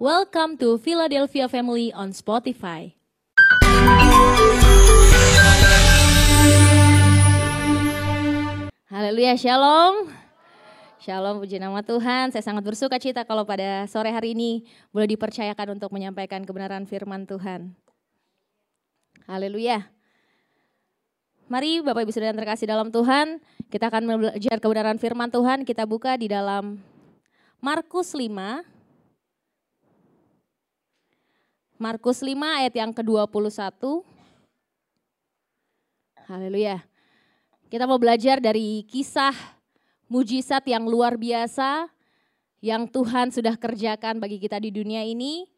Welcome to Philadelphia Family on Spotify. Haleluya, shalom. Shalom, puji nama Tuhan. Saya sangat bersuka cita kalau pada sore hari ini boleh dipercayakan untuk menyampaikan kebenaran firman Tuhan. Haleluya. Mari Bapak Ibu Saudara terkasih dalam Tuhan, kita akan belajar kebenaran firman Tuhan. Kita buka di dalam Markus 5. Markus 5 ayat yang ke-21. Haleluya. Kita mau belajar dari kisah mujizat yang luar biasa yang Tuhan sudah kerjakan bagi kita di dunia ini.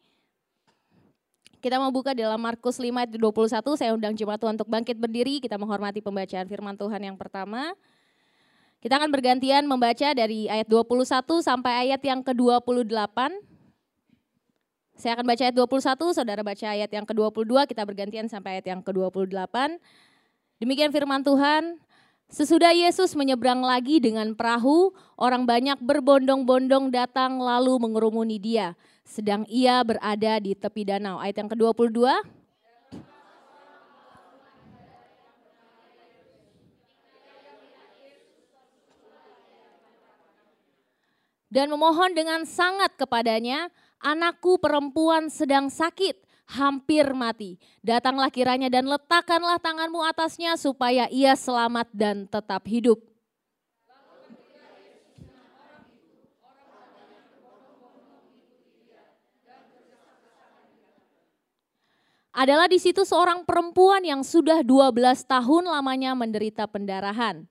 Kita mau buka dalam Markus 5 ayat 21, saya undang jemaat Tuhan untuk bangkit berdiri, kita menghormati pembacaan firman Tuhan yang pertama. Kita akan bergantian membaca dari ayat 21 sampai ayat yang ke-28. Saya akan baca ayat 21, saudara baca ayat yang ke-22, kita bergantian sampai ayat yang ke-28. Demikian firman Tuhan, Sesudah Yesus menyeberang lagi dengan perahu, orang banyak berbondong-bondong datang lalu mengerumuni dia. Sedang ia berada di tepi danau. Ayat yang ke-22. Dan memohon dengan sangat kepadanya, anakku perempuan sedang sakit hampir mati. Datanglah kiranya dan letakkanlah tanganmu atasnya supaya ia selamat dan tetap hidup. Adalah di situ seorang perempuan yang sudah 12 tahun lamanya menderita pendarahan.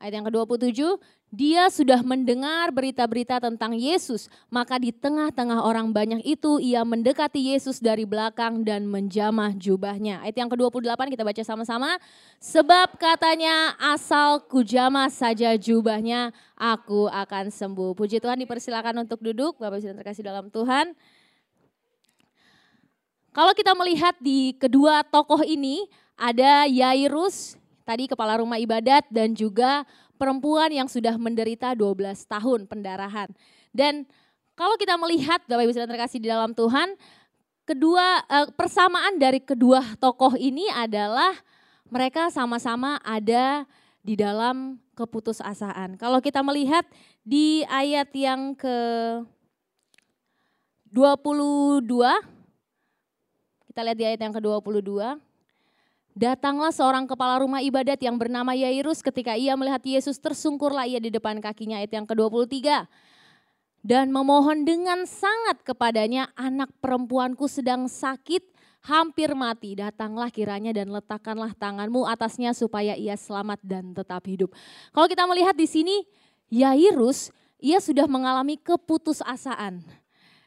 Ayat yang ke-27, dia sudah mendengar berita-berita tentang Yesus, maka di tengah-tengah orang banyak itu ia mendekati Yesus dari belakang dan menjamah jubahnya. Ayat yang ke-28 kita baca sama-sama. Sebab katanya asal kujamah saja jubahnya, aku akan sembuh. Puji Tuhan dipersilakan untuk duduk, Bapak Ibu terkasih dalam Tuhan. Kalau kita melihat di kedua tokoh ini, ada Yairus tadi kepala rumah ibadat dan juga perempuan yang sudah menderita 12 tahun pendarahan. Dan kalau kita melihat Bapak Ibu Saudara terkasih di dalam Tuhan, kedua eh, persamaan dari kedua tokoh ini adalah mereka sama-sama ada di dalam keputusasaan. Kalau kita melihat di ayat yang ke 22 kita lihat di ayat yang ke-22 Datanglah seorang kepala rumah ibadat yang bernama Yairus ketika ia melihat Yesus tersungkurlah ia di depan kakinya ayat yang ke-23. Dan memohon dengan sangat kepadanya anak perempuanku sedang sakit hampir mati. Datanglah kiranya dan letakkanlah tanganmu atasnya supaya ia selamat dan tetap hidup. Kalau kita melihat di sini Yairus ia sudah mengalami keputusasaan.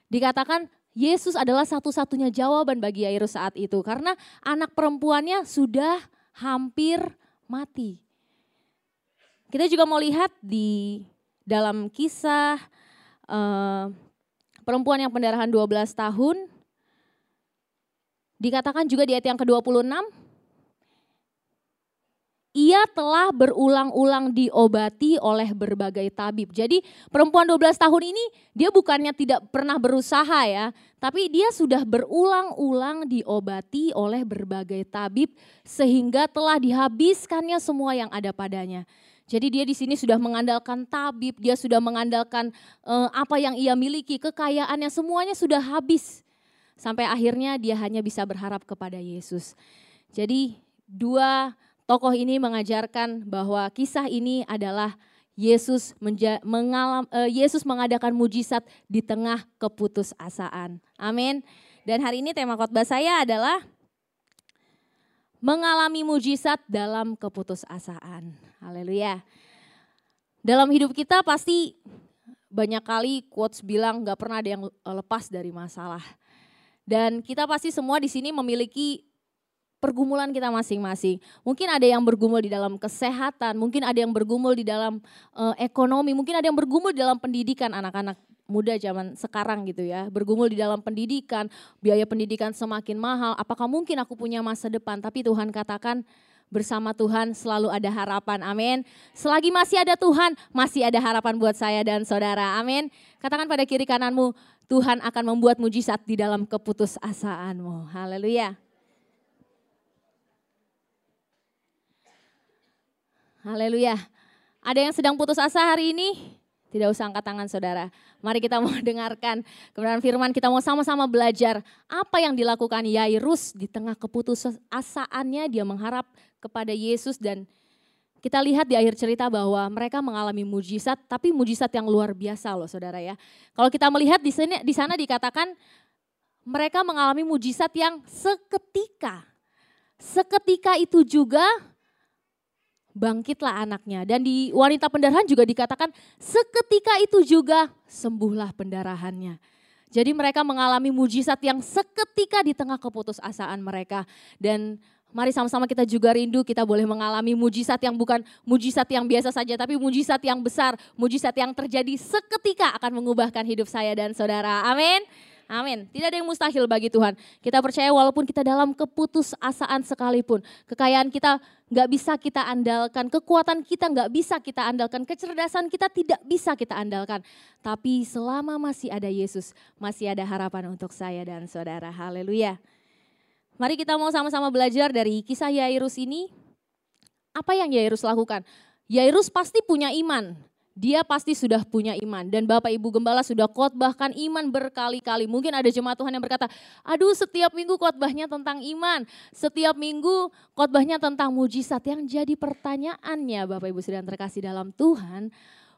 Dikatakan Yesus adalah satu-satunya jawaban bagi Yairus saat itu karena anak perempuannya sudah hampir mati. Kita juga mau lihat di dalam kisah uh, perempuan yang pendarahan 12 tahun dikatakan juga di ayat yang ke-26 ia telah berulang-ulang diobati oleh berbagai tabib. Jadi perempuan 12 tahun ini dia bukannya tidak pernah berusaha ya, tapi dia sudah berulang-ulang diobati oleh berbagai tabib sehingga telah dihabiskannya semua yang ada padanya. Jadi dia di sini sudah mengandalkan tabib, dia sudah mengandalkan uh, apa yang ia miliki, kekayaannya semuanya sudah habis. Sampai akhirnya dia hanya bisa berharap kepada Yesus. Jadi dua tokoh ini mengajarkan bahwa kisah ini adalah Yesus menja, mengalam, uh, Yesus mengadakan mujizat di tengah keputusasaan. Amin. Dan hari ini tema khotbah saya adalah mengalami mujizat dalam keputusasaan. Haleluya. Dalam hidup kita pasti banyak kali quotes bilang gak pernah ada yang lepas dari masalah. Dan kita pasti semua di sini memiliki pergumulan kita masing-masing. Mungkin ada yang bergumul di dalam kesehatan, mungkin ada yang bergumul di dalam uh, ekonomi, mungkin ada yang bergumul di dalam pendidikan anak-anak muda zaman sekarang gitu ya, bergumul di dalam pendidikan, biaya pendidikan semakin mahal, apakah mungkin aku punya masa depan? Tapi Tuhan katakan bersama Tuhan selalu ada harapan. Amin. Selagi masih ada Tuhan, masih ada harapan buat saya dan saudara. Amin. Katakan pada kiri kananmu, Tuhan akan membuat mujizat di dalam keputusasaanmu. Haleluya. Haleluya. Ada yang sedang putus asa hari ini? Tidak usah angkat tangan saudara. Mari kita mau dengarkan kebenaran firman, kita mau sama-sama belajar apa yang dilakukan Yairus di tengah keputusasaannya, dia mengharap kepada Yesus dan kita lihat di akhir cerita bahwa mereka mengalami mujizat, tapi mujizat yang luar biasa loh saudara ya. Kalau kita melihat di sini di sana dikatakan mereka mengalami mujizat yang seketika. Seketika itu juga bangkitlah anaknya. Dan di wanita pendarahan juga dikatakan seketika itu juga sembuhlah pendarahannya. Jadi mereka mengalami mujizat yang seketika di tengah keputusasaan mereka. Dan mari sama-sama kita juga rindu kita boleh mengalami mujizat yang bukan mujizat yang biasa saja. Tapi mujizat yang besar, mujizat yang terjadi seketika akan mengubahkan hidup saya dan saudara. Amin. Amin. Tidak ada yang mustahil bagi Tuhan. Kita percaya walaupun kita dalam keputusasaan sekalipun, kekayaan kita nggak bisa kita andalkan, kekuatan kita nggak bisa kita andalkan, kecerdasan kita tidak bisa kita andalkan. Tapi selama masih ada Yesus, masih ada harapan untuk saya dan saudara. Haleluya. Mari kita mau sama-sama belajar dari kisah Yairus ini. Apa yang Yairus lakukan? Yairus pasti punya iman dia pasti sudah punya iman. Dan Bapak Ibu Gembala sudah khotbahkan iman berkali-kali. Mungkin ada jemaat Tuhan yang berkata, aduh setiap minggu khotbahnya tentang iman. Setiap minggu khotbahnya tentang mujizat. Yang jadi pertanyaannya Bapak Ibu sedang terkasih dalam Tuhan,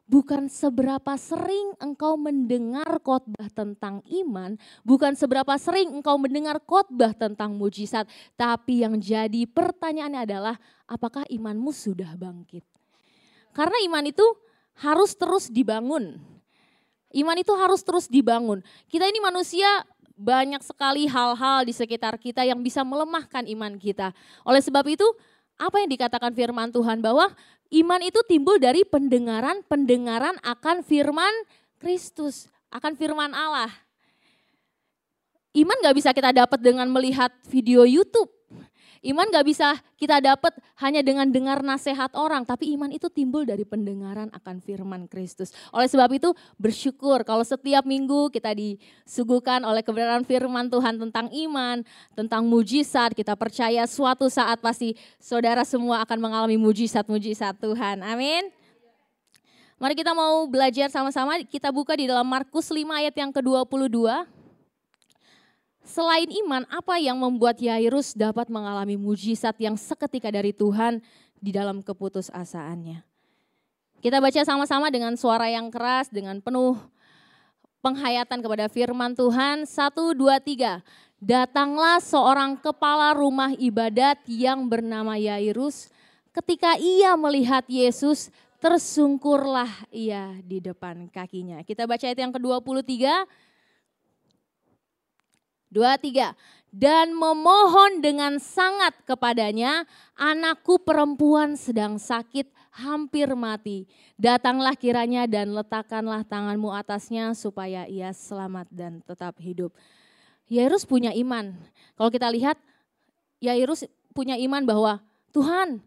bukan seberapa sering engkau mendengar khotbah tentang iman, bukan seberapa sering engkau mendengar khotbah tentang mujizat, tapi yang jadi pertanyaannya adalah apakah imanmu sudah bangkit? Karena iman itu harus terus dibangun. Iman itu harus terus dibangun. Kita ini manusia banyak sekali hal-hal di sekitar kita yang bisa melemahkan iman kita. Oleh sebab itu, apa yang dikatakan firman Tuhan bahwa iman itu timbul dari pendengaran-pendengaran akan firman Kristus, akan firman Allah. Iman gak bisa kita dapat dengan melihat video YouTube. Iman gak bisa kita dapat hanya dengan dengar nasihat orang, tapi iman itu timbul dari pendengaran akan firman Kristus. Oleh sebab itu bersyukur kalau setiap minggu kita disuguhkan oleh kebenaran firman Tuhan tentang iman, tentang mujizat, kita percaya suatu saat pasti saudara semua akan mengalami mujizat-mujizat Tuhan. Amin. Mari kita mau belajar sama-sama, kita buka di dalam Markus 5 ayat yang ke-22. Selain iman, apa yang membuat Yairus dapat mengalami mujizat yang seketika dari Tuhan di dalam keputusasaannya? Kita baca sama-sama dengan suara yang keras, dengan penuh penghayatan kepada firman Tuhan. Satu, dua, tiga. Datanglah seorang kepala rumah ibadat yang bernama Yairus. Ketika ia melihat Yesus, tersungkurlah ia di depan kakinya. Kita baca ayat yang ke-23 Dua, tiga. Dan memohon dengan sangat kepadanya, anakku perempuan sedang sakit, hampir mati. Datanglah kiranya dan letakkanlah tanganmu atasnya supaya ia selamat dan tetap hidup. Yairus punya iman. Kalau kita lihat, Yairus punya iman bahwa Tuhan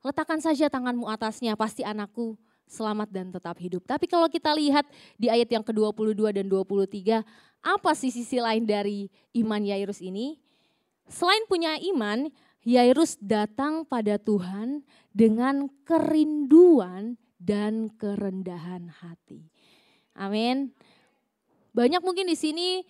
letakkan saja tanganmu atasnya, pasti anakku selamat dan tetap hidup. Tapi kalau kita lihat di ayat yang ke-22 dan 23, apa sih sisi lain dari iman Yairus ini? Selain punya iman, Yairus datang pada Tuhan dengan kerinduan dan kerendahan hati. Amin. Banyak mungkin di sini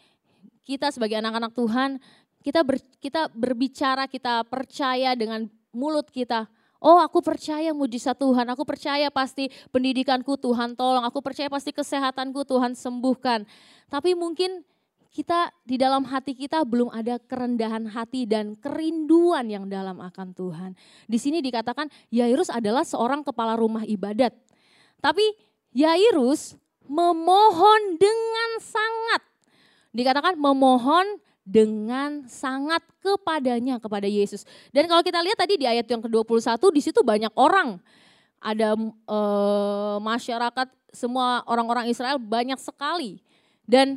kita sebagai anak-anak Tuhan, kita ber, kita berbicara, kita percaya dengan mulut kita, Oh aku percaya mujizat Tuhan, aku percaya pasti pendidikanku Tuhan tolong, aku percaya pasti kesehatanku Tuhan sembuhkan. Tapi mungkin kita di dalam hati kita belum ada kerendahan hati dan kerinduan yang dalam akan Tuhan. Di sini dikatakan Yairus adalah seorang kepala rumah ibadat. Tapi Yairus memohon dengan sangat. Dikatakan memohon dengan sangat kepadanya kepada Yesus. Dan kalau kita lihat tadi di ayat yang ke-21 di situ banyak orang. Ada e, masyarakat semua orang-orang Israel banyak sekali. Dan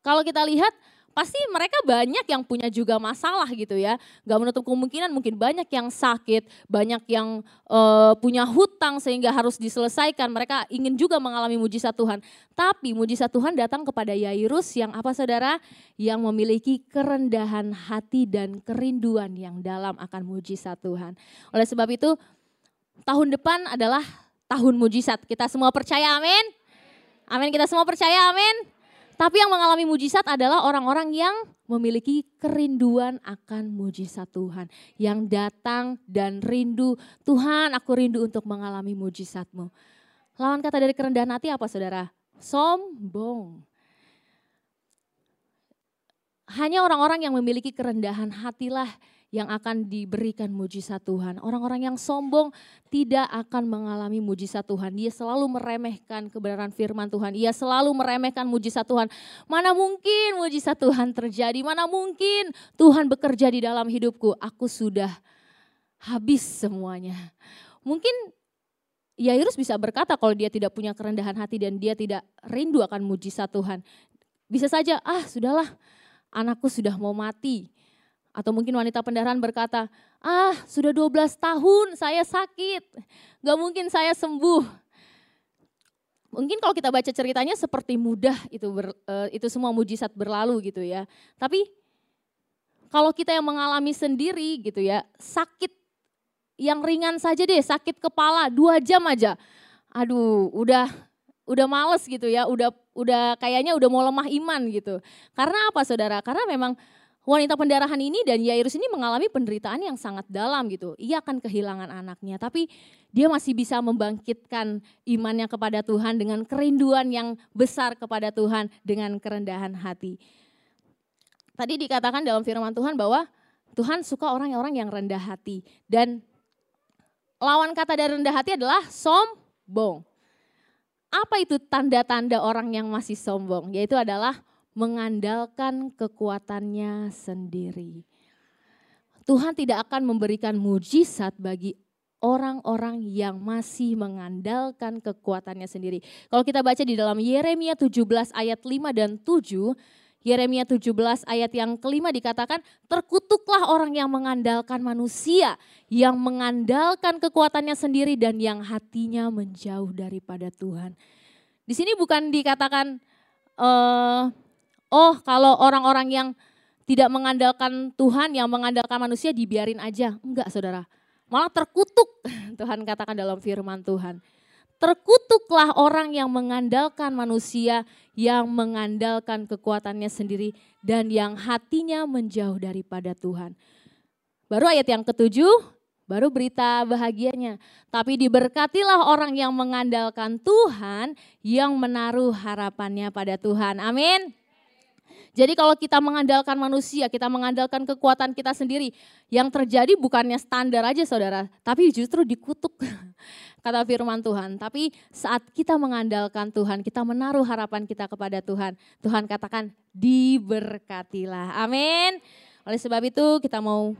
kalau kita lihat pasti mereka banyak yang punya juga masalah gitu ya. Gak menutup kemungkinan mungkin banyak yang sakit, banyak yang uh, punya hutang sehingga harus diselesaikan. Mereka ingin juga mengalami mujizat Tuhan. Tapi mujizat Tuhan datang kepada Yairus yang apa saudara? Yang memiliki kerendahan hati dan kerinduan yang dalam akan mujizat Tuhan. Oleh sebab itu tahun depan adalah tahun mujizat. Kita semua percaya amin? Amin kita semua percaya amin? Tapi yang mengalami mujizat adalah orang-orang yang memiliki kerinduan akan mujizat Tuhan. Yang datang dan rindu, Tuhan aku rindu untuk mengalami mujizatmu. Lawan kata dari kerendahan hati apa saudara? Sombong. Hanya orang-orang yang memiliki kerendahan hatilah yang akan diberikan mujizat Tuhan. Orang-orang yang sombong tidak akan mengalami mujizat Tuhan. Dia selalu meremehkan kebenaran firman Tuhan. Ia selalu meremehkan mujizat Tuhan. Mana mungkin mujizat Tuhan terjadi? Mana mungkin Tuhan bekerja di dalam hidupku? Aku sudah habis semuanya. Mungkin Yairus bisa berkata kalau dia tidak punya kerendahan hati dan dia tidak rindu akan mujizat Tuhan. Bisa saja, ah sudahlah anakku sudah mau mati atau mungkin wanita pendarahan berkata, ah sudah 12 tahun saya sakit, gak mungkin saya sembuh. Mungkin kalau kita baca ceritanya seperti mudah itu ber, uh, itu semua mujizat berlalu gitu ya. Tapi kalau kita yang mengalami sendiri gitu ya, sakit yang ringan saja deh, sakit kepala dua jam aja. Aduh, udah udah males gitu ya, udah udah kayaknya udah mau lemah iman gitu. Karena apa saudara? Karena memang wanita pendarahan ini dan Yairus ini mengalami penderitaan yang sangat dalam gitu. Ia akan kehilangan anaknya, tapi dia masih bisa membangkitkan imannya kepada Tuhan dengan kerinduan yang besar kepada Tuhan dengan kerendahan hati. Tadi dikatakan dalam firman Tuhan bahwa Tuhan suka orang-orang yang rendah hati dan lawan kata dari rendah hati adalah sombong. Apa itu tanda-tanda orang yang masih sombong? Yaitu adalah mengandalkan kekuatannya sendiri. Tuhan tidak akan memberikan mujizat bagi orang-orang yang masih mengandalkan kekuatannya sendiri. Kalau kita baca di dalam Yeremia 17 ayat 5 dan 7, Yeremia 17 ayat yang kelima dikatakan, terkutuklah orang yang mengandalkan manusia, yang mengandalkan kekuatannya sendiri dan yang hatinya menjauh daripada Tuhan. Di sini bukan dikatakan uh, oh kalau orang-orang yang tidak mengandalkan Tuhan, yang mengandalkan manusia dibiarin aja. Enggak saudara, malah terkutuk Tuhan katakan dalam firman Tuhan. Terkutuklah orang yang mengandalkan manusia, yang mengandalkan kekuatannya sendiri, dan yang hatinya menjauh daripada Tuhan. Baru ayat yang ketujuh, baru berita bahagianya. Tapi diberkatilah orang yang mengandalkan Tuhan, yang menaruh harapannya pada Tuhan. Amin. Jadi kalau kita mengandalkan manusia, kita mengandalkan kekuatan kita sendiri, yang terjadi bukannya standar aja saudara, tapi justru dikutuk kata firman Tuhan. Tapi saat kita mengandalkan Tuhan, kita menaruh harapan kita kepada Tuhan, Tuhan katakan diberkatilah. Amin. Oleh sebab itu kita mau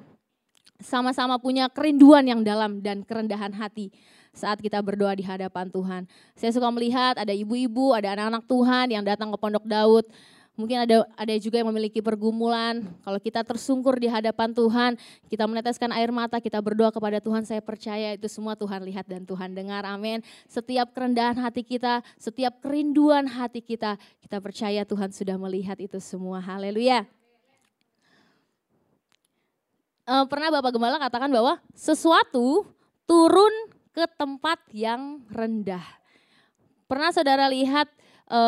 sama-sama punya kerinduan yang dalam dan kerendahan hati saat kita berdoa di hadapan Tuhan. Saya suka melihat ada ibu-ibu, ada anak-anak Tuhan yang datang ke Pondok Daud Mungkin ada ada juga yang memiliki pergumulan. Kalau kita tersungkur di hadapan Tuhan, kita meneteskan air mata, kita berdoa kepada Tuhan, saya percaya itu semua Tuhan lihat dan Tuhan dengar. Amin. Setiap kerendahan hati kita, setiap kerinduan hati kita, kita percaya Tuhan sudah melihat itu semua. Haleluya. E, pernah Bapak Gembala katakan bahwa sesuatu turun ke tempat yang rendah. Pernah saudara lihat e,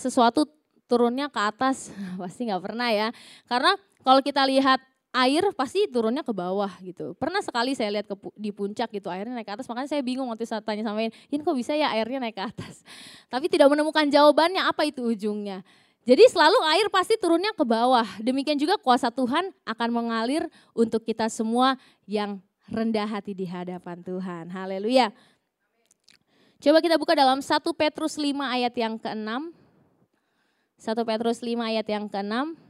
sesuatu turunnya ke atas pasti nggak pernah ya. Karena kalau kita lihat air pasti turunnya ke bawah gitu. Pernah sekali saya lihat ke, di puncak gitu airnya naik ke atas, makanya saya bingung waktu saya tanya sama ini kok bisa ya airnya naik ke atas. Tapi tidak menemukan jawabannya apa itu ujungnya. Jadi selalu air pasti turunnya ke bawah. Demikian juga kuasa Tuhan akan mengalir untuk kita semua yang rendah hati di hadapan Tuhan. Haleluya. Coba kita buka dalam 1 Petrus 5 ayat yang ke-6. 1 Petrus 5 ayat yang ke-6.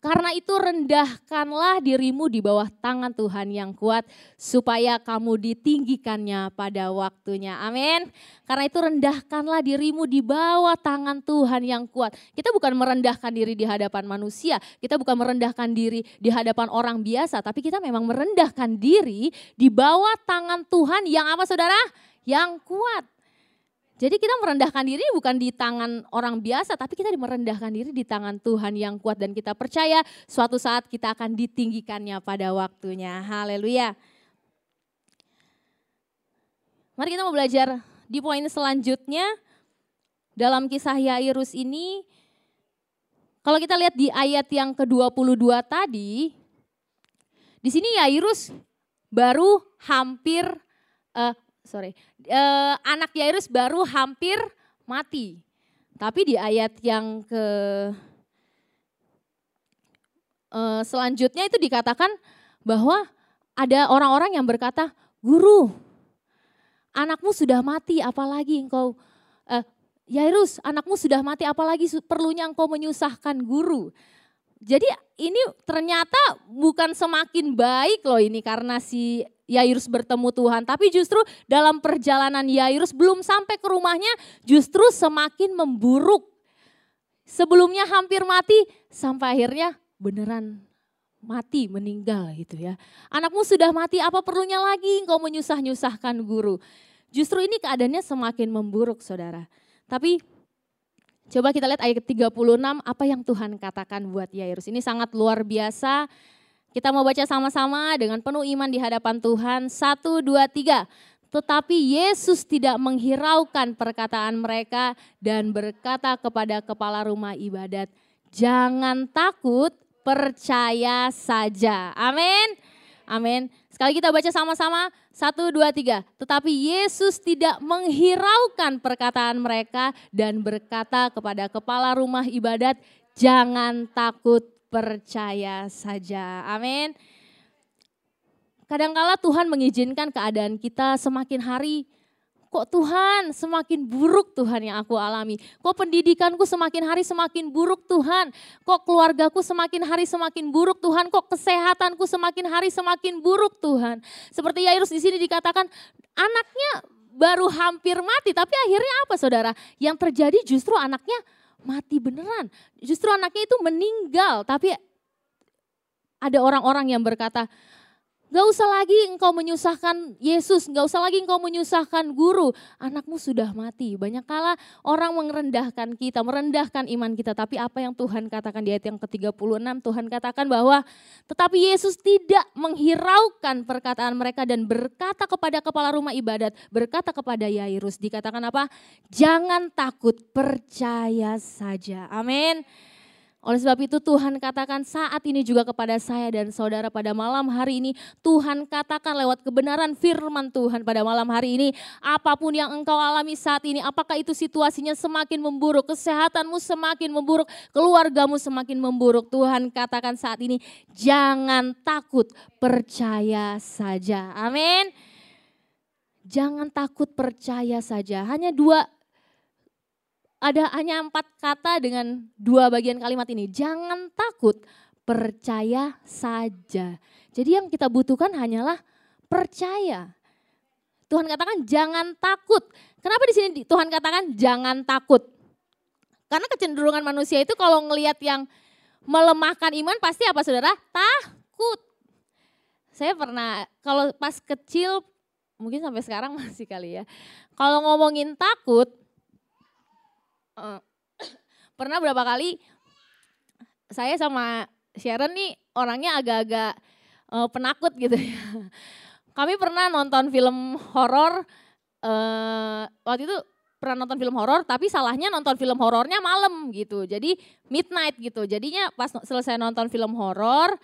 Karena itu rendahkanlah dirimu di bawah tangan Tuhan yang kuat supaya kamu ditinggikannya pada waktunya. Amin. Karena itu rendahkanlah dirimu di bawah tangan Tuhan yang kuat. Kita bukan merendahkan diri di hadapan manusia, kita bukan merendahkan diri di hadapan orang biasa, tapi kita memang merendahkan diri di bawah tangan Tuhan yang apa Saudara? Yang kuat. Jadi kita merendahkan diri bukan di tangan orang biasa, tapi kita merendahkan diri di tangan Tuhan yang kuat dan kita percaya suatu saat kita akan ditinggikannya pada waktunya. Haleluya. Mari kita mau belajar di poin selanjutnya dalam kisah Yairus ini. Kalau kita lihat di ayat yang ke-22 tadi, di sini Yairus baru hampir uh, sorry, uh, anak Yairus baru hampir mati. Tapi di ayat yang ke uh, selanjutnya itu dikatakan bahwa ada orang-orang yang berkata, guru, anakmu sudah mati, apalagi engkau, uh, Yairus, anakmu sudah mati, apalagi perlunya engkau menyusahkan guru. Jadi ini ternyata bukan semakin baik loh ini karena si Yairus bertemu Tuhan. Tapi justru dalam perjalanan Yairus belum sampai ke rumahnya justru semakin memburuk. Sebelumnya hampir mati sampai akhirnya beneran mati, meninggal gitu ya. Anakmu sudah mati, apa perlunya lagi engkau menyusah-nyusahkan guru. Justru ini keadaannya semakin memburuk saudara. Tapi coba kita lihat ayat 36 apa yang Tuhan katakan buat Yairus. Ini sangat luar biasa kita mau baca sama-sama dengan penuh iman di hadapan Tuhan. Satu, dua, tiga. Tetapi Yesus tidak menghiraukan perkataan mereka dan berkata kepada kepala rumah ibadat, jangan takut, percaya saja. Amin. Amin. Sekali kita baca sama-sama, satu, dua, tiga. Tetapi Yesus tidak menghiraukan perkataan mereka dan berkata kepada kepala rumah ibadat, jangan takut, percaya saja. Amin. Kadangkala Tuhan mengizinkan keadaan kita semakin hari kok Tuhan semakin buruk Tuhan yang aku alami. Kok pendidikanku semakin hari semakin buruk Tuhan. Kok keluargaku semakin hari semakin buruk Tuhan. Kok kesehatanku semakin hari semakin buruk Tuhan. Seperti Yairus di sini dikatakan anaknya baru hampir mati tapi akhirnya apa saudara? Yang terjadi justru anaknya mati beneran. Justru anaknya itu meninggal, tapi ada orang-orang yang berkata, Gak usah lagi engkau menyusahkan Yesus, gak usah lagi engkau menyusahkan guru. Anakmu sudah mati. Banyak kala orang merendahkan kita, merendahkan iman kita. Tapi apa yang Tuhan katakan di ayat yang ke-36, Tuhan katakan bahwa tetapi Yesus tidak menghiraukan perkataan mereka dan berkata kepada kepala rumah ibadat, berkata kepada Yairus, dikatakan apa? Jangan takut, percaya saja. Amin. Oleh sebab itu Tuhan katakan saat ini juga kepada saya dan saudara pada malam hari ini. Tuhan katakan lewat kebenaran firman Tuhan pada malam hari ini. Apa pun yang engkau alami saat ini, apakah itu situasinya semakin memburuk, kesehatanmu semakin memburuk, keluargamu semakin memburuk. Tuhan katakan saat ini jangan takut, percaya saja. Amin. Jangan takut percaya saja. Hanya dua ada hanya empat kata dengan dua bagian kalimat ini. Jangan takut, percaya saja. Jadi yang kita butuhkan hanyalah percaya. Tuhan katakan jangan takut. Kenapa di sini Tuhan katakan jangan takut? Karena kecenderungan manusia itu kalau ngelihat yang melemahkan iman pasti apa saudara? Takut. Saya pernah kalau pas kecil mungkin sampai sekarang masih kali ya. Kalau ngomongin takut, pernah berapa kali saya sama Sharon nih orangnya agak-agak uh, penakut gitu ya. Kami pernah nonton film horor uh, waktu itu pernah nonton film horor tapi salahnya nonton film horornya malam gitu. Jadi midnight gitu. Jadinya pas selesai nonton film horor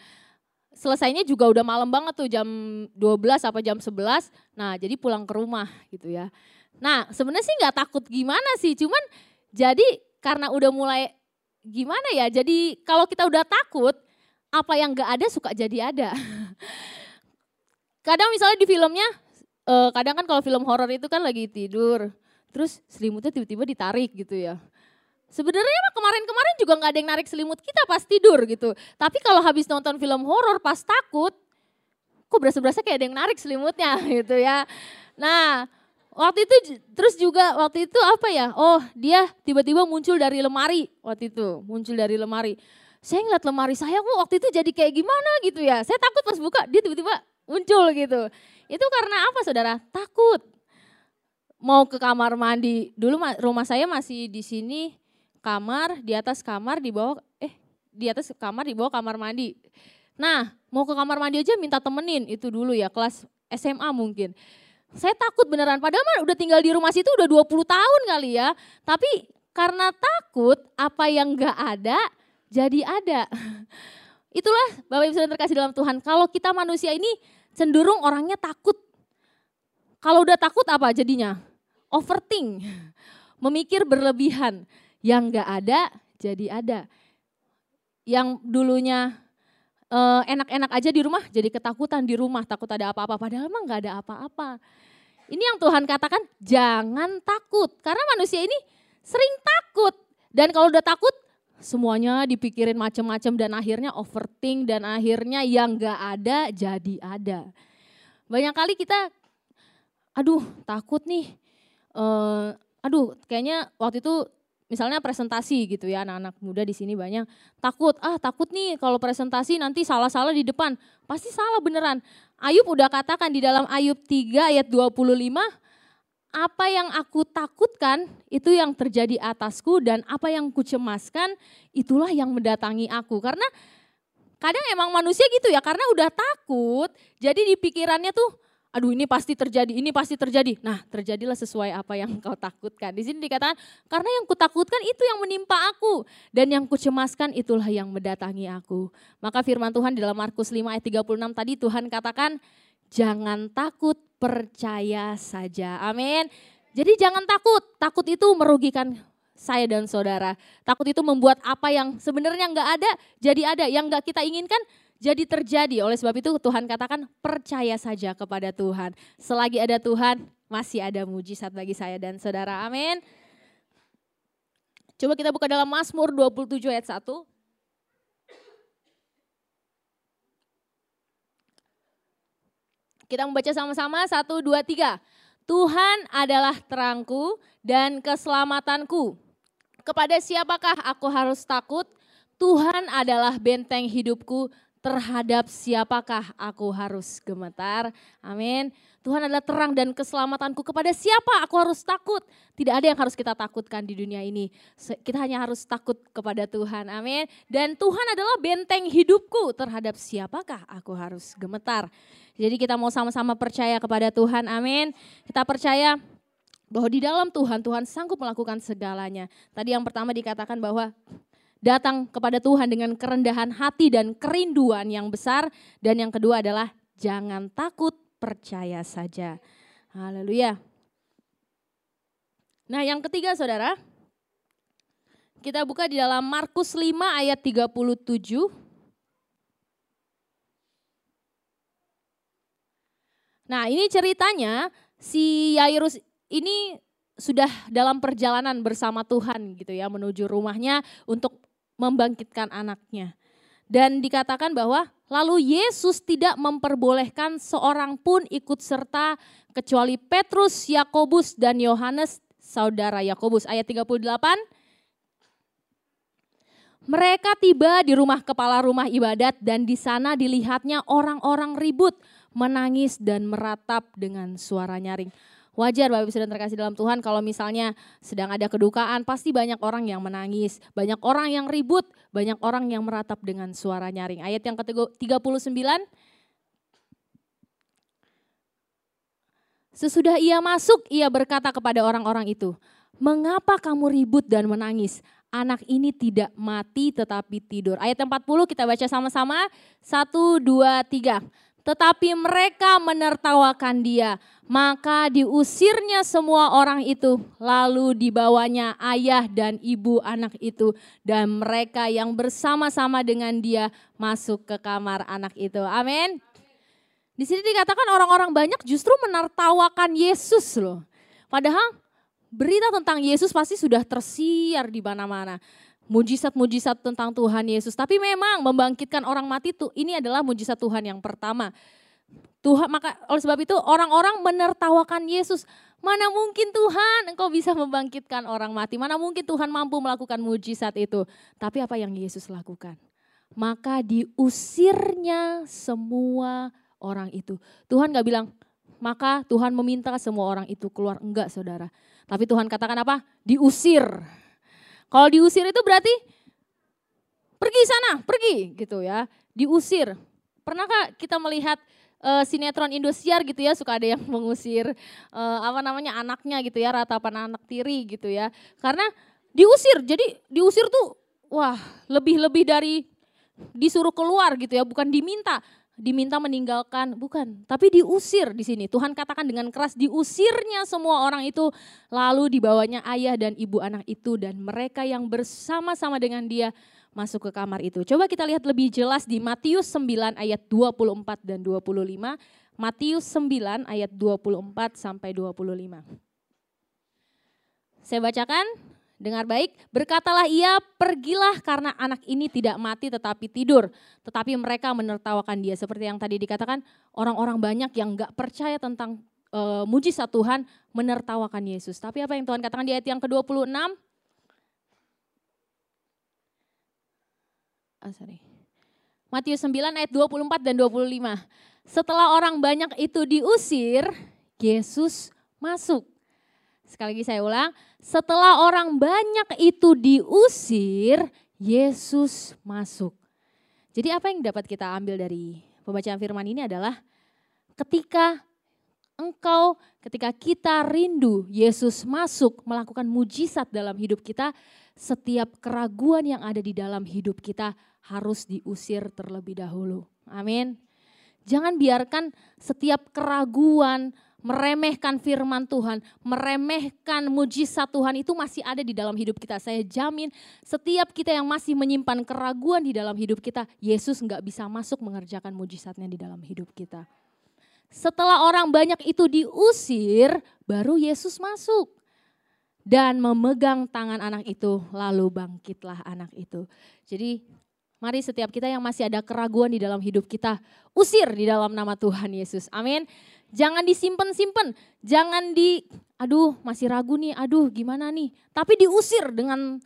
selesainya juga udah malam banget tuh jam 12 apa jam 11. Nah, jadi pulang ke rumah gitu ya. Nah, sebenarnya sih nggak takut gimana sih, cuman jadi karena udah mulai gimana ya, jadi kalau kita udah takut, apa yang gak ada suka jadi ada. kadang misalnya di filmnya, uh, kadang kan kalau film horor itu kan lagi tidur, terus selimutnya tiba-tiba ditarik gitu ya. Sebenarnya kemarin-kemarin juga nggak ada yang narik selimut kita pas tidur gitu. Tapi kalau habis nonton film horor pas takut, kok berasa-berasa kayak ada yang narik selimutnya gitu ya. Nah, waktu itu terus juga waktu itu apa ya? Oh, dia tiba-tiba muncul dari lemari waktu itu, muncul dari lemari. Saya ngeliat lemari saya kok waktu itu jadi kayak gimana gitu ya. Saya takut pas buka dia tiba-tiba muncul gitu. Itu karena apa saudara? Takut. Mau ke kamar mandi. Dulu rumah saya masih di sini kamar, di atas kamar, di bawah eh di atas kamar, di bawah kamar mandi. Nah, mau ke kamar mandi aja minta temenin itu dulu ya, kelas SMA mungkin. Saya takut beneran, padahal mah udah tinggal di rumah situ udah 20 tahun kali ya. Tapi karena takut apa yang gak ada jadi ada. Itulah Bapak Ibu Saudara terkasih dalam Tuhan. Kalau kita manusia ini cenderung orangnya takut. Kalau udah takut apa jadinya? Overthink. Memikir berlebihan yang gak ada jadi ada. Yang dulunya uh, enak-enak aja di rumah jadi ketakutan di rumah takut ada apa-apa padahal mah nggak ada apa-apa. Ini yang Tuhan katakan jangan takut karena manusia ini sering takut dan kalau udah takut semuanya dipikirin macam-macam dan akhirnya overthink dan akhirnya yang nggak ada jadi ada. Banyak kali kita aduh takut nih uh, aduh kayaknya waktu itu misalnya presentasi gitu ya anak-anak muda di sini banyak takut ah takut nih kalau presentasi nanti salah-salah di depan. Pasti salah beneran. Ayub udah katakan di dalam Ayub 3 ayat 25 apa yang aku takutkan itu yang terjadi atasku dan apa yang kucemaskan itulah yang mendatangi aku. Karena kadang emang manusia gitu ya karena udah takut jadi di pikirannya tuh aduh ini pasti terjadi, ini pasti terjadi. Nah terjadilah sesuai apa yang kau takutkan. Di sini dikatakan karena yang kutakutkan itu yang menimpa aku. Dan yang kucemaskan itulah yang mendatangi aku. Maka firman Tuhan di dalam Markus 5 ayat 36 tadi Tuhan katakan jangan takut percaya saja. Amin. Jadi jangan takut, takut itu merugikan saya dan saudara. Takut itu membuat apa yang sebenarnya nggak ada jadi ada, yang nggak kita inginkan jadi terjadi. Oleh sebab itu Tuhan katakan percaya saja kepada Tuhan. Selagi ada Tuhan masih ada mujizat bagi saya dan saudara. Amin. Coba kita buka dalam Mazmur 27 ayat 1. Kita membaca sama-sama, satu, dua, tiga. Tuhan adalah terangku dan keselamatanku. Kepada siapakah aku harus takut? Tuhan adalah benteng hidupku, terhadap siapakah aku harus gemetar. Amin. Tuhan adalah terang dan keselamatanku. Kepada siapa aku harus takut? Tidak ada yang harus kita takutkan di dunia ini. Kita hanya harus takut kepada Tuhan. Amin. Dan Tuhan adalah benteng hidupku terhadap siapakah aku harus gemetar. Jadi kita mau sama-sama percaya kepada Tuhan. Amin. Kita percaya bahwa di dalam Tuhan, Tuhan sanggup melakukan segalanya. Tadi yang pertama dikatakan bahwa datang kepada Tuhan dengan kerendahan hati dan kerinduan yang besar. Dan yang kedua adalah jangan takut, percaya saja. Haleluya. Nah yang ketiga saudara, kita buka di dalam Markus 5 ayat 37. Nah ini ceritanya si Yairus ini sudah dalam perjalanan bersama Tuhan gitu ya menuju rumahnya untuk membangkitkan anaknya. Dan dikatakan bahwa lalu Yesus tidak memperbolehkan seorang pun ikut serta kecuali Petrus, Yakobus dan Yohanes saudara Yakobus ayat 38 mereka tiba di rumah kepala rumah ibadat dan di sana dilihatnya orang-orang ribut, menangis dan meratap dengan suara nyaring. Wajar Bapak Ibu sedang terkasih dalam Tuhan kalau misalnya sedang ada kedukaan pasti banyak orang yang menangis, banyak orang yang ribut, banyak orang yang meratap dengan suara nyaring. Ayat yang ke-39 Sesudah ia masuk, ia berkata kepada orang-orang itu, "Mengapa kamu ribut dan menangis? Anak ini tidak mati tetapi tidur." Ayat 40 kita baca sama-sama. Satu, dua, tiga tetapi mereka menertawakan dia. Maka diusirnya semua orang itu, lalu dibawanya ayah dan ibu anak itu, dan mereka yang bersama-sama dengan dia masuk ke kamar anak itu. Amin. Di sini dikatakan orang-orang banyak justru menertawakan Yesus loh. Padahal berita tentang Yesus pasti sudah tersiar di mana-mana. Mujizat-mujizat tentang Tuhan Yesus. Tapi memang membangkitkan orang mati itu ini adalah mujizat Tuhan yang pertama. Tuhan maka oleh sebab itu orang-orang menertawakan Yesus. Mana mungkin Tuhan engkau bisa membangkitkan orang mati? Mana mungkin Tuhan mampu melakukan mujizat itu? Tapi apa yang Yesus lakukan? Maka diusirnya semua orang itu. Tuhan gak bilang, maka Tuhan meminta semua orang itu keluar. Enggak saudara. Tapi Tuhan katakan apa? Diusir. Kalau diusir itu berarti pergi sana, pergi gitu ya. Diusir. Pernahkah kita melihat uh, sinetron Indosiar gitu ya suka ada yang mengusir uh, apa namanya anaknya gitu ya ratapan anak tiri gitu ya karena diusir jadi diusir tuh wah lebih-lebih dari disuruh keluar gitu ya bukan diminta diminta meninggalkan, bukan, tapi diusir di sini. Tuhan katakan dengan keras diusirnya semua orang itu, lalu dibawanya ayah dan ibu anak itu dan mereka yang bersama-sama dengan dia masuk ke kamar itu. Coba kita lihat lebih jelas di Matius 9 ayat 24 dan 25. Matius 9 ayat 24 sampai 25. Saya bacakan, Dengar baik, berkatalah ia, pergilah karena anak ini tidak mati tetapi tidur. Tetapi mereka menertawakan dia. Seperti yang tadi dikatakan, orang-orang banyak yang gak percaya tentang e, mujizat Tuhan menertawakan Yesus. Tapi apa yang Tuhan katakan di ayat yang ke-26? Oh, sorry. Matius 9 ayat 24 dan 25. Setelah orang banyak itu diusir, Yesus masuk. Sekali lagi saya ulang, setelah orang banyak itu diusir, Yesus masuk. Jadi apa yang dapat kita ambil dari pembacaan firman ini adalah ketika engkau, ketika kita rindu Yesus masuk melakukan mujizat dalam hidup kita, setiap keraguan yang ada di dalam hidup kita harus diusir terlebih dahulu. Amin. Jangan biarkan setiap keraguan, meremehkan firman Tuhan, meremehkan mujizat Tuhan itu masih ada di dalam hidup kita. Saya jamin setiap kita yang masih menyimpan keraguan di dalam hidup kita, Yesus nggak bisa masuk mengerjakan mujizatnya di dalam hidup kita. Setelah orang banyak itu diusir, baru Yesus masuk dan memegang tangan anak itu, lalu bangkitlah anak itu. Jadi mari setiap kita yang masih ada keraguan di dalam hidup kita, usir di dalam nama Tuhan Yesus. Amin. Jangan disimpan-simpan, jangan di, aduh masih ragu nih, aduh gimana nih. Tapi diusir dengan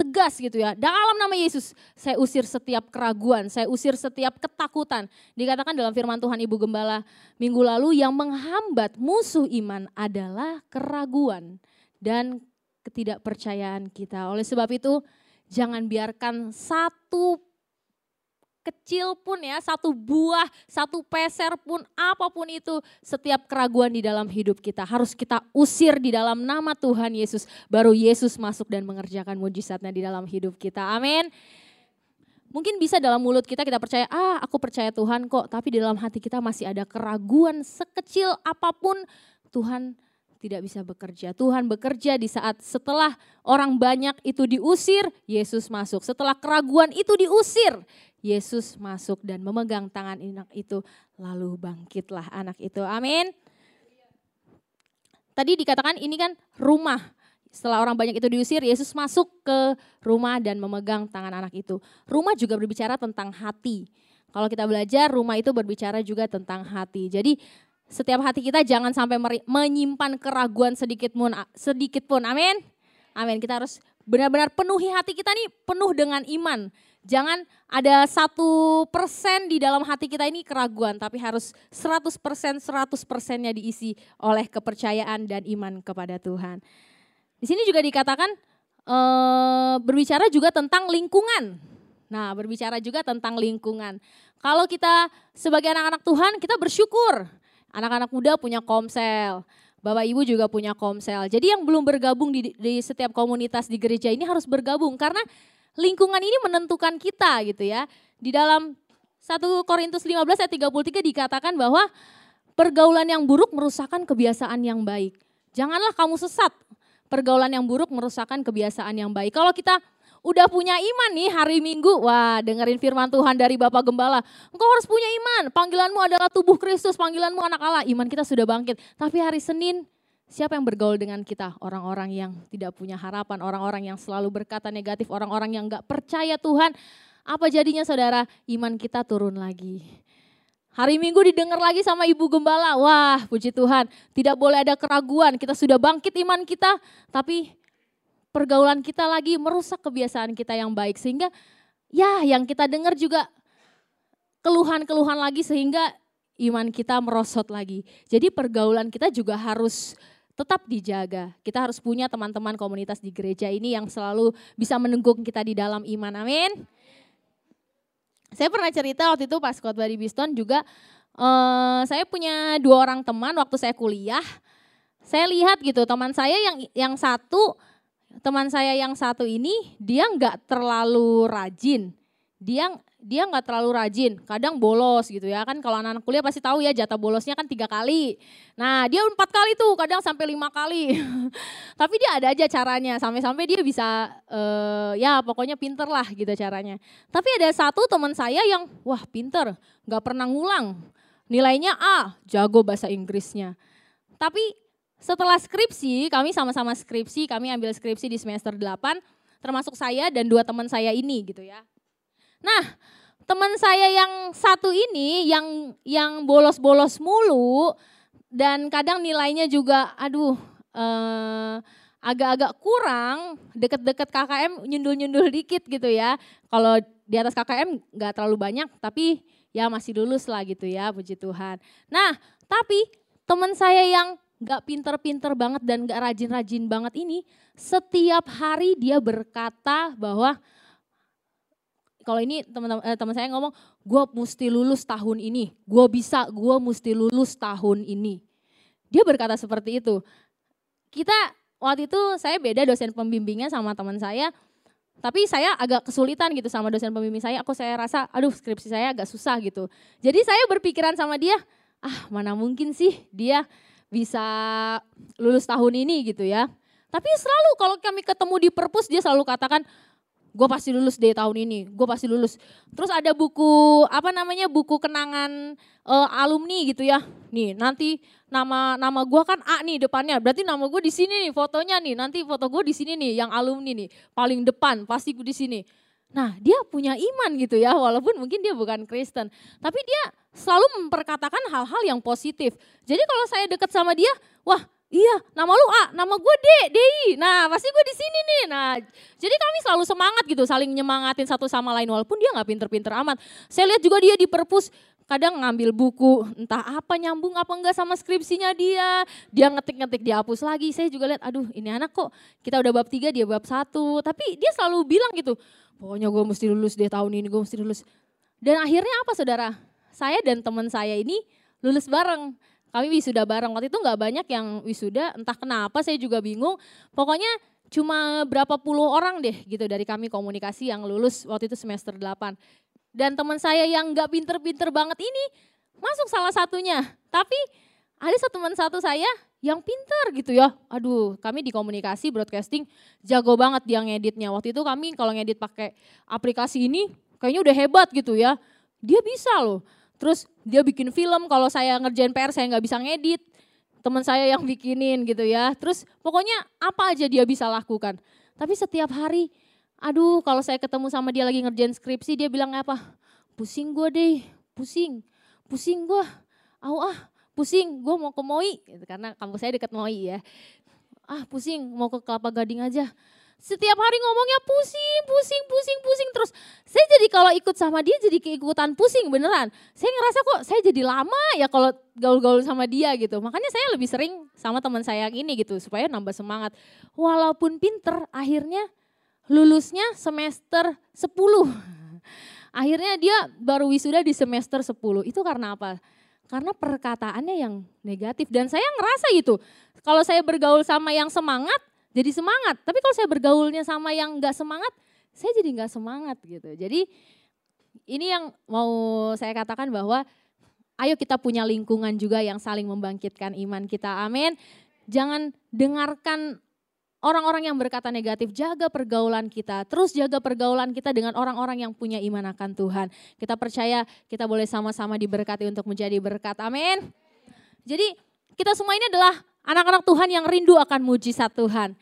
tegas gitu ya. Dalam nama Yesus, saya usir setiap keraguan, saya usir setiap ketakutan. Dikatakan dalam firman Tuhan Ibu Gembala minggu lalu yang menghambat musuh iman adalah keraguan dan ketidakpercayaan kita. Oleh sebab itu, jangan biarkan satu kecil pun ya, satu buah, satu peser pun, apa pun itu, setiap keraguan di dalam hidup kita harus kita usir di dalam nama Tuhan Yesus. Baru Yesus masuk dan mengerjakan mujizatnya di dalam hidup kita. Amin. Mungkin bisa dalam mulut kita kita percaya, ah aku percaya Tuhan kok, tapi di dalam hati kita masih ada keraguan sekecil apa pun Tuhan tidak bisa bekerja. Tuhan bekerja di saat setelah orang banyak itu diusir, Yesus masuk. Setelah keraguan itu diusir, Yesus masuk dan memegang tangan anak itu, lalu bangkitlah anak itu. Amin. Tadi dikatakan ini kan rumah. Setelah orang banyak itu diusir, Yesus masuk ke rumah dan memegang tangan anak itu. Rumah juga berbicara tentang hati. Kalau kita belajar, rumah itu berbicara juga tentang hati. Jadi setiap hati kita jangan sampai menyimpan keraguan sedikit pun, sedikit pun. Amin. Amin. Kita harus benar-benar penuhi hati kita nih penuh dengan iman Jangan ada satu persen di dalam hati kita ini keraguan, tapi harus 100 persen, 100 persennya diisi oleh kepercayaan dan iman kepada Tuhan. Di sini juga dikatakan e, berbicara juga tentang lingkungan. Nah, berbicara juga tentang lingkungan. Kalau kita sebagai anak-anak Tuhan, kita bersyukur. Anak-anak muda punya komsel, Bapak Ibu juga punya komsel. Jadi yang belum bergabung di, di setiap komunitas di gereja ini harus bergabung karena lingkungan ini menentukan kita gitu ya. Di dalam 1 Korintus 15 ayat 33 dikatakan bahwa pergaulan yang buruk merusakkan kebiasaan yang baik. Janganlah kamu sesat. Pergaulan yang buruk merusakkan kebiasaan yang baik. Kalau kita udah punya iman nih hari Minggu, wah dengerin firman Tuhan dari Bapak Gembala. Engkau harus punya iman, panggilanmu adalah tubuh Kristus, panggilanmu anak Allah. Iman kita sudah bangkit. Tapi hari Senin Siapa yang bergaul dengan kita? Orang-orang yang tidak punya harapan, orang-orang yang selalu berkata negatif, orang-orang yang gak percaya Tuhan. Apa jadinya saudara? Iman kita turun lagi. Hari Minggu didengar lagi sama Ibu Gembala. Wah puji Tuhan, tidak boleh ada keraguan. Kita sudah bangkit iman kita, tapi pergaulan kita lagi merusak kebiasaan kita yang baik. Sehingga ya yang kita dengar juga keluhan-keluhan lagi sehingga iman kita merosot lagi. Jadi pergaulan kita juga harus tetap dijaga. Kita harus punya teman-teman komunitas di gereja ini yang selalu bisa menunggu kita di dalam iman. Amin. Saya pernah cerita waktu itu pas khotbah di Biston juga uh, saya punya dua orang teman waktu saya kuliah. Saya lihat gitu teman saya yang yang satu teman saya yang satu ini dia nggak terlalu rajin. Dia dia nggak terlalu rajin, kadang bolos gitu ya kan kalau anak-anak kuliah pasti tahu ya jatah bolosnya kan tiga kali. Nah dia empat kali tuh, kadang sampai lima kali. Tapi dia ada aja caranya, sampai-sampai dia bisa uh, ya pokoknya pinter lah gitu caranya. Tapi ada satu teman saya yang wah pinter, nggak pernah ngulang, nilainya A, jago bahasa Inggrisnya. Tapi setelah skripsi, kami sama-sama skripsi, kami ambil skripsi di semester 8, termasuk saya dan dua teman saya ini gitu ya. Nah, teman saya yang satu ini yang yang bolos-bolos mulu dan kadang nilainya juga aduh eh, agak-agak kurang, deket-deket KKM nyundul-nyundul dikit gitu ya. Kalau di atas KKM nggak terlalu banyak, tapi ya masih lulus lah gitu ya, puji Tuhan. Nah, tapi teman saya yang nggak pinter-pinter banget dan nggak rajin-rajin banget ini, setiap hari dia berkata bahwa kalau ini teman-teman eh, teman saya ngomong, gue mesti lulus tahun ini, gue bisa, gue mesti lulus tahun ini. Dia berkata seperti itu. Kita waktu itu saya beda dosen pembimbingnya sama teman saya, tapi saya agak kesulitan gitu sama dosen pembimbing saya. Aku saya rasa, aduh skripsi saya agak susah gitu. Jadi saya berpikiran sama dia, ah mana mungkin sih dia bisa lulus tahun ini gitu ya. Tapi selalu kalau kami ketemu di perpus dia selalu katakan, gue pasti lulus deh tahun ini, gue pasti lulus. Terus ada buku apa namanya buku kenangan uh, alumni gitu ya. Nih nanti nama nama gue kan A nih depannya, berarti nama gue di sini nih fotonya nih. Nanti foto gue di sini nih, yang alumni nih paling depan pasti gue di sini. Nah dia punya iman gitu ya, walaupun mungkin dia bukan Kristen, tapi dia selalu memperkatakan hal-hal yang positif. Jadi kalau saya dekat sama dia, wah Iya, nama lu A, nama gue D, DI. Nah, pasti gue di sini nih. Nah, jadi kami selalu semangat gitu, saling nyemangatin satu sama lain walaupun dia nggak pinter-pinter amat. Saya lihat juga dia di perpus kadang ngambil buku entah apa nyambung apa enggak sama skripsinya dia dia ngetik-ngetik dihapus lagi saya juga lihat aduh ini anak kok kita udah bab tiga dia bab satu tapi dia selalu bilang gitu pokoknya gue mesti lulus deh tahun ini gue mesti lulus dan akhirnya apa saudara saya dan teman saya ini lulus bareng kami wisuda bareng. Waktu itu nggak banyak yang wisuda, entah kenapa saya juga bingung. Pokoknya cuma berapa puluh orang deh gitu dari kami komunikasi yang lulus waktu itu semester 8. Dan teman saya yang nggak pinter-pinter banget ini masuk salah satunya. Tapi ada satu teman satu saya yang pinter gitu ya. Aduh, kami di komunikasi broadcasting jago banget dia ngeditnya. Waktu itu kami kalau ngedit pakai aplikasi ini kayaknya udah hebat gitu ya. Dia bisa loh. Terus dia bikin film, kalau saya ngerjain PR saya nggak bisa ngedit. Teman saya yang bikinin gitu ya. Terus pokoknya apa aja dia bisa lakukan. Tapi setiap hari, aduh kalau saya ketemu sama dia lagi ngerjain skripsi, dia bilang apa? Pusing gue deh, pusing, pusing gue. Au ah, pusing, gue mau ke MOI. Gitu, karena kampus saya dekat MOI ya. Ah pusing, mau ke Kelapa Gading aja setiap hari ngomongnya pusing, pusing, pusing, pusing terus. Saya jadi kalau ikut sama dia jadi keikutan pusing beneran. Saya ngerasa kok saya jadi lama ya kalau gaul-gaul sama dia gitu. Makanya saya lebih sering sama teman saya yang ini gitu supaya nambah semangat. Walaupun pinter akhirnya lulusnya semester 10. Akhirnya dia baru wisuda di semester 10. Itu karena apa? Karena perkataannya yang negatif dan saya ngerasa gitu. Kalau saya bergaul sama yang semangat, jadi semangat. Tapi kalau saya bergaulnya sama yang nggak semangat, saya jadi nggak semangat gitu. Jadi ini yang mau saya katakan bahwa ayo kita punya lingkungan juga yang saling membangkitkan iman kita. Amin. Jangan dengarkan orang-orang yang berkata negatif, jaga pergaulan kita. Terus jaga pergaulan kita dengan orang-orang yang punya iman akan Tuhan. Kita percaya kita boleh sama-sama diberkati untuk menjadi berkat. Amin. Jadi kita semua ini adalah Anak-anak Tuhan yang rindu akan mujizat Tuhan.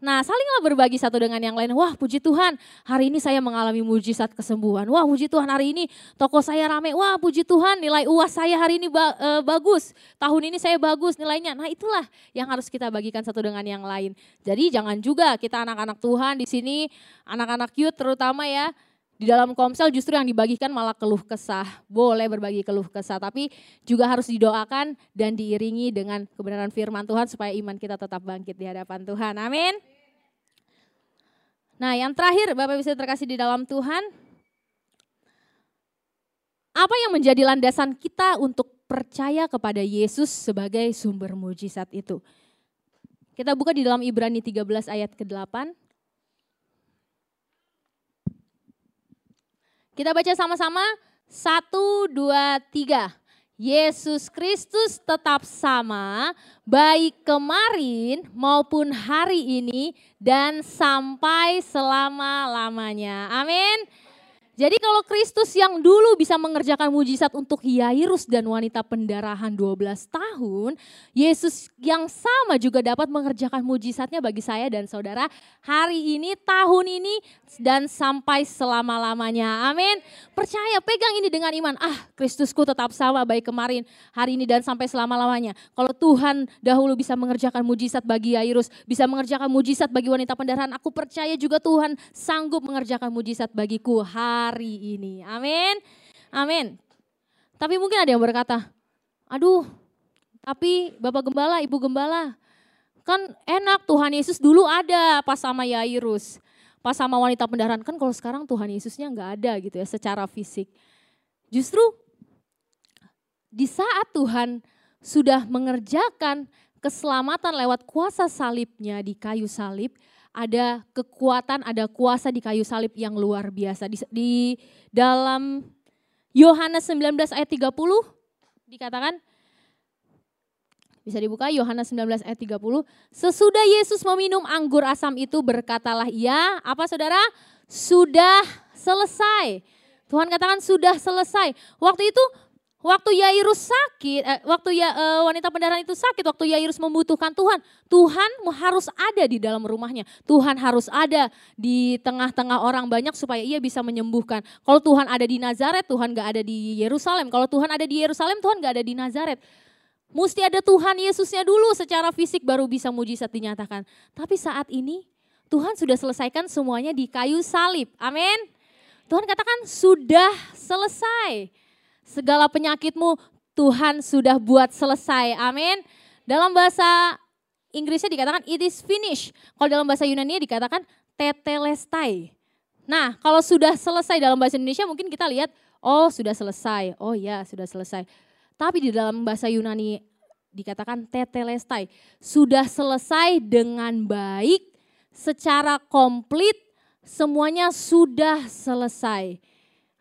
Nah, salinglah berbagi satu dengan yang lain. Wah, puji Tuhan, hari ini saya mengalami mujizat kesembuhan. Wah, puji Tuhan, hari ini toko saya rame. Wah, puji Tuhan, nilai UAS saya hari ini ba e, bagus. Tahun ini saya bagus nilainya. Nah, itulah yang harus kita bagikan satu dengan yang lain. Jadi jangan juga kita anak-anak Tuhan di sini, anak-anak youth terutama ya, di dalam komsel justru yang dibagikan malah keluh kesah. Boleh berbagi keluh kesah, tapi juga harus didoakan dan diiringi dengan kebenaran firman Tuhan supaya iman kita tetap bangkit di hadapan Tuhan. Amin. Nah yang terakhir Bapak bisa terkasih di dalam Tuhan. Apa yang menjadi landasan kita untuk percaya kepada Yesus sebagai sumber mujizat itu? Kita buka di dalam Ibrani 13 ayat ke-8. Kita baca sama-sama. Satu, dua, tiga. Yesus Kristus tetap sama, baik kemarin maupun hari ini, dan sampai selama-lamanya. Amin. Jadi kalau Kristus yang dulu bisa mengerjakan mujizat untuk Yairus dan wanita pendarahan 12 tahun, Yesus yang sama juga dapat mengerjakan mujizatnya bagi saya dan saudara hari ini, tahun ini, dan sampai selama-lamanya. Amin. Percaya, pegang ini dengan iman. Ah, Kristusku tetap sama baik kemarin, hari ini, dan sampai selama-lamanya. Kalau Tuhan dahulu bisa mengerjakan mujizat bagi Yairus, bisa mengerjakan mujizat bagi wanita pendarahan, aku percaya juga Tuhan sanggup mengerjakan mujizat bagiku hari hari ini. Amin. Amin. Tapi mungkin ada yang berkata, aduh tapi Bapak Gembala, Ibu Gembala, kan enak Tuhan Yesus dulu ada pas sama Yairus. Pas sama wanita pendarahan, kan kalau sekarang Tuhan Yesusnya nggak ada gitu ya secara fisik. Justru di saat Tuhan sudah mengerjakan keselamatan lewat kuasa salibnya di kayu salib, ada kekuatan, ada kuasa di kayu salib yang luar biasa. Di, di dalam Yohanes 19 ayat 30 dikatakan, bisa dibuka Yohanes 19 ayat 30. Sesudah Yesus meminum anggur asam itu berkatalah ia, apa saudara? Sudah selesai. Tuhan katakan sudah selesai. Waktu itu Waktu Yairus sakit, eh, waktu ya eh, wanita pendarahan itu sakit, waktu Yairus membutuhkan Tuhan, Tuhan harus ada di dalam rumahnya. Tuhan harus ada di tengah-tengah orang banyak supaya ia bisa menyembuhkan. Kalau Tuhan ada di Nazaret, Tuhan gak ada di Yerusalem. Kalau Tuhan ada di Yerusalem, Tuhan gak ada di Nazaret. Mesti ada Tuhan Yesusnya dulu secara fisik baru bisa mujizat dinyatakan. Tapi saat ini Tuhan sudah selesaikan semuanya di kayu salib. Amin. Tuhan katakan sudah selesai. Segala penyakitmu Tuhan sudah buat selesai. Amin. Dalam bahasa Inggrisnya dikatakan it is finished. Kalau dalam bahasa Yunani dikatakan tetelestai. Nah, kalau sudah selesai dalam bahasa Indonesia mungkin kita lihat, oh sudah selesai. Oh ya, sudah selesai. Tapi di dalam bahasa Yunani dikatakan tetelestai. Sudah selesai dengan baik, secara komplit, semuanya sudah selesai.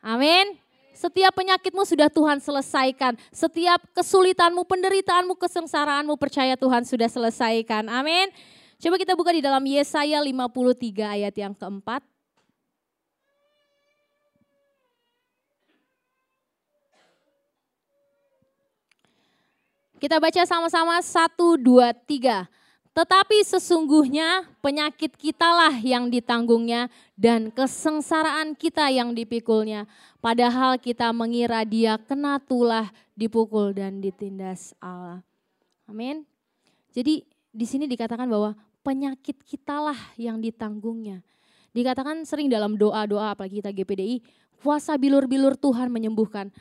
Amin. Setiap penyakitmu sudah Tuhan selesaikan. Setiap kesulitanmu, penderitaanmu, kesengsaraanmu percaya Tuhan sudah selesaikan. Amin. Coba kita buka di dalam Yesaya 53 ayat yang keempat. Kita baca sama-sama satu, dua, tiga. Tetapi sesungguhnya penyakit kitalah yang ditanggungnya dan kesengsaraan kita yang dipikulnya. Padahal kita mengira dia kena tulah, dipukul dan ditindas Allah. Amin. Jadi di sini dikatakan bahwa penyakit kitalah yang ditanggungnya. Dikatakan sering dalam doa-doa apalagi kita GPDI, puasa bilur-bilur Tuhan menyembuhkan.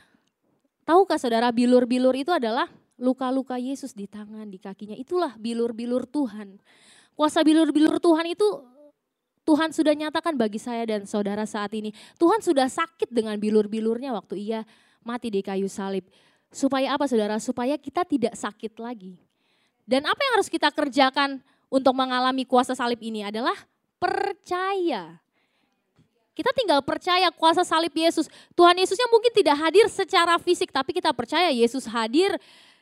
Tahukah saudara bilur-bilur itu adalah luka-luka Yesus di tangan, di kakinya. Itulah bilur-bilur Tuhan. Kuasa bilur-bilur Tuhan itu Tuhan sudah nyatakan bagi saya dan saudara saat ini. Tuhan sudah sakit dengan bilur-bilurnya waktu ia mati di kayu salib. Supaya apa saudara? Supaya kita tidak sakit lagi. Dan apa yang harus kita kerjakan untuk mengalami kuasa salib ini adalah percaya. Kita tinggal percaya kuasa salib Yesus. Tuhan Yesusnya mungkin tidak hadir secara fisik, tapi kita percaya Yesus hadir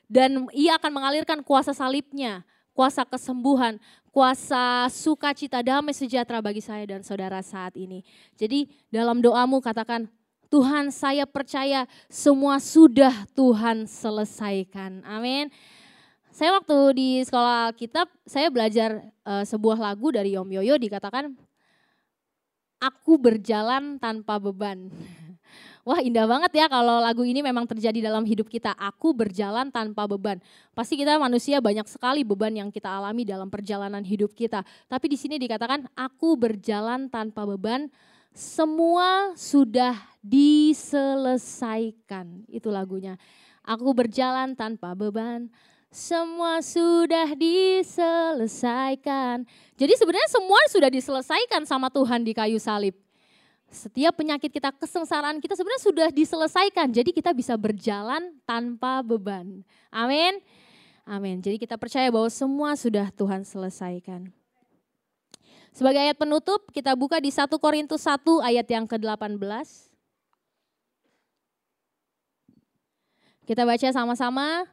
dan ia akan mengalirkan kuasa salibnya, kuasa kesembuhan, kuasa sukacita damai sejahtera bagi saya dan saudara saat ini. Jadi dalam doamu katakan, Tuhan saya percaya semua sudah Tuhan selesaikan. Amin. Saya waktu di sekolah kitab, saya belajar uh, sebuah lagu dari Yom Yoyo dikatakan, Aku berjalan tanpa beban. Wah indah banget ya kalau lagu ini memang terjadi dalam hidup kita. Aku berjalan tanpa beban. Pasti kita manusia banyak sekali beban yang kita alami dalam perjalanan hidup kita. Tapi di sini dikatakan aku berjalan tanpa beban. Semua sudah diselesaikan. Itu lagunya. Aku berjalan tanpa beban semua sudah diselesaikan. Jadi sebenarnya semua sudah diselesaikan sama Tuhan di kayu salib. Setiap penyakit kita, kesengsaraan kita sebenarnya sudah diselesaikan. Jadi kita bisa berjalan tanpa beban. Amin. Amin. Jadi kita percaya bahwa semua sudah Tuhan selesaikan. Sebagai ayat penutup, kita buka di 1 Korintus 1 ayat yang ke-18. Kita baca sama-sama.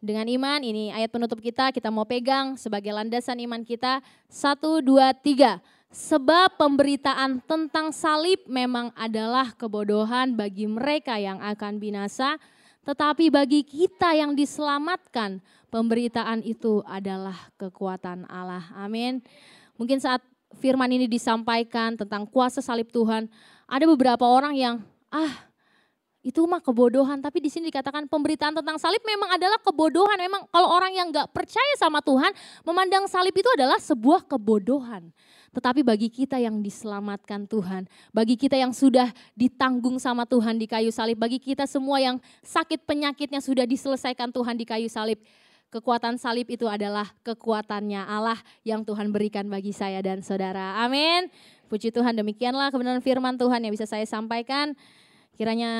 Dengan iman, ini ayat penutup kita, kita mau pegang sebagai landasan iman kita. Satu, dua, tiga. Sebab pemberitaan tentang salib memang adalah kebodohan bagi mereka yang akan binasa, tetapi bagi kita yang diselamatkan, pemberitaan itu adalah kekuatan Allah. Amin. Mungkin saat firman ini disampaikan tentang kuasa salib Tuhan, ada beberapa orang yang, ah itu mah kebodohan. Tapi di sini dikatakan pemberitaan tentang salib memang adalah kebodohan. Memang kalau orang yang nggak percaya sama Tuhan, memandang salib itu adalah sebuah kebodohan. Tetapi bagi kita yang diselamatkan Tuhan, bagi kita yang sudah ditanggung sama Tuhan di kayu salib, bagi kita semua yang sakit penyakitnya sudah diselesaikan Tuhan di kayu salib, kekuatan salib itu adalah kekuatannya Allah yang Tuhan berikan bagi saya dan saudara. Amin. Puji Tuhan demikianlah kebenaran firman Tuhan yang bisa saya sampaikan. Kiranya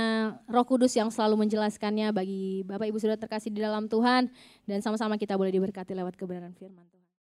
Roh Kudus yang selalu menjelaskannya bagi Bapak Ibu sudah terkasih di dalam Tuhan dan sama-sama kita boleh diberkati lewat kebenaran firman Tuhan.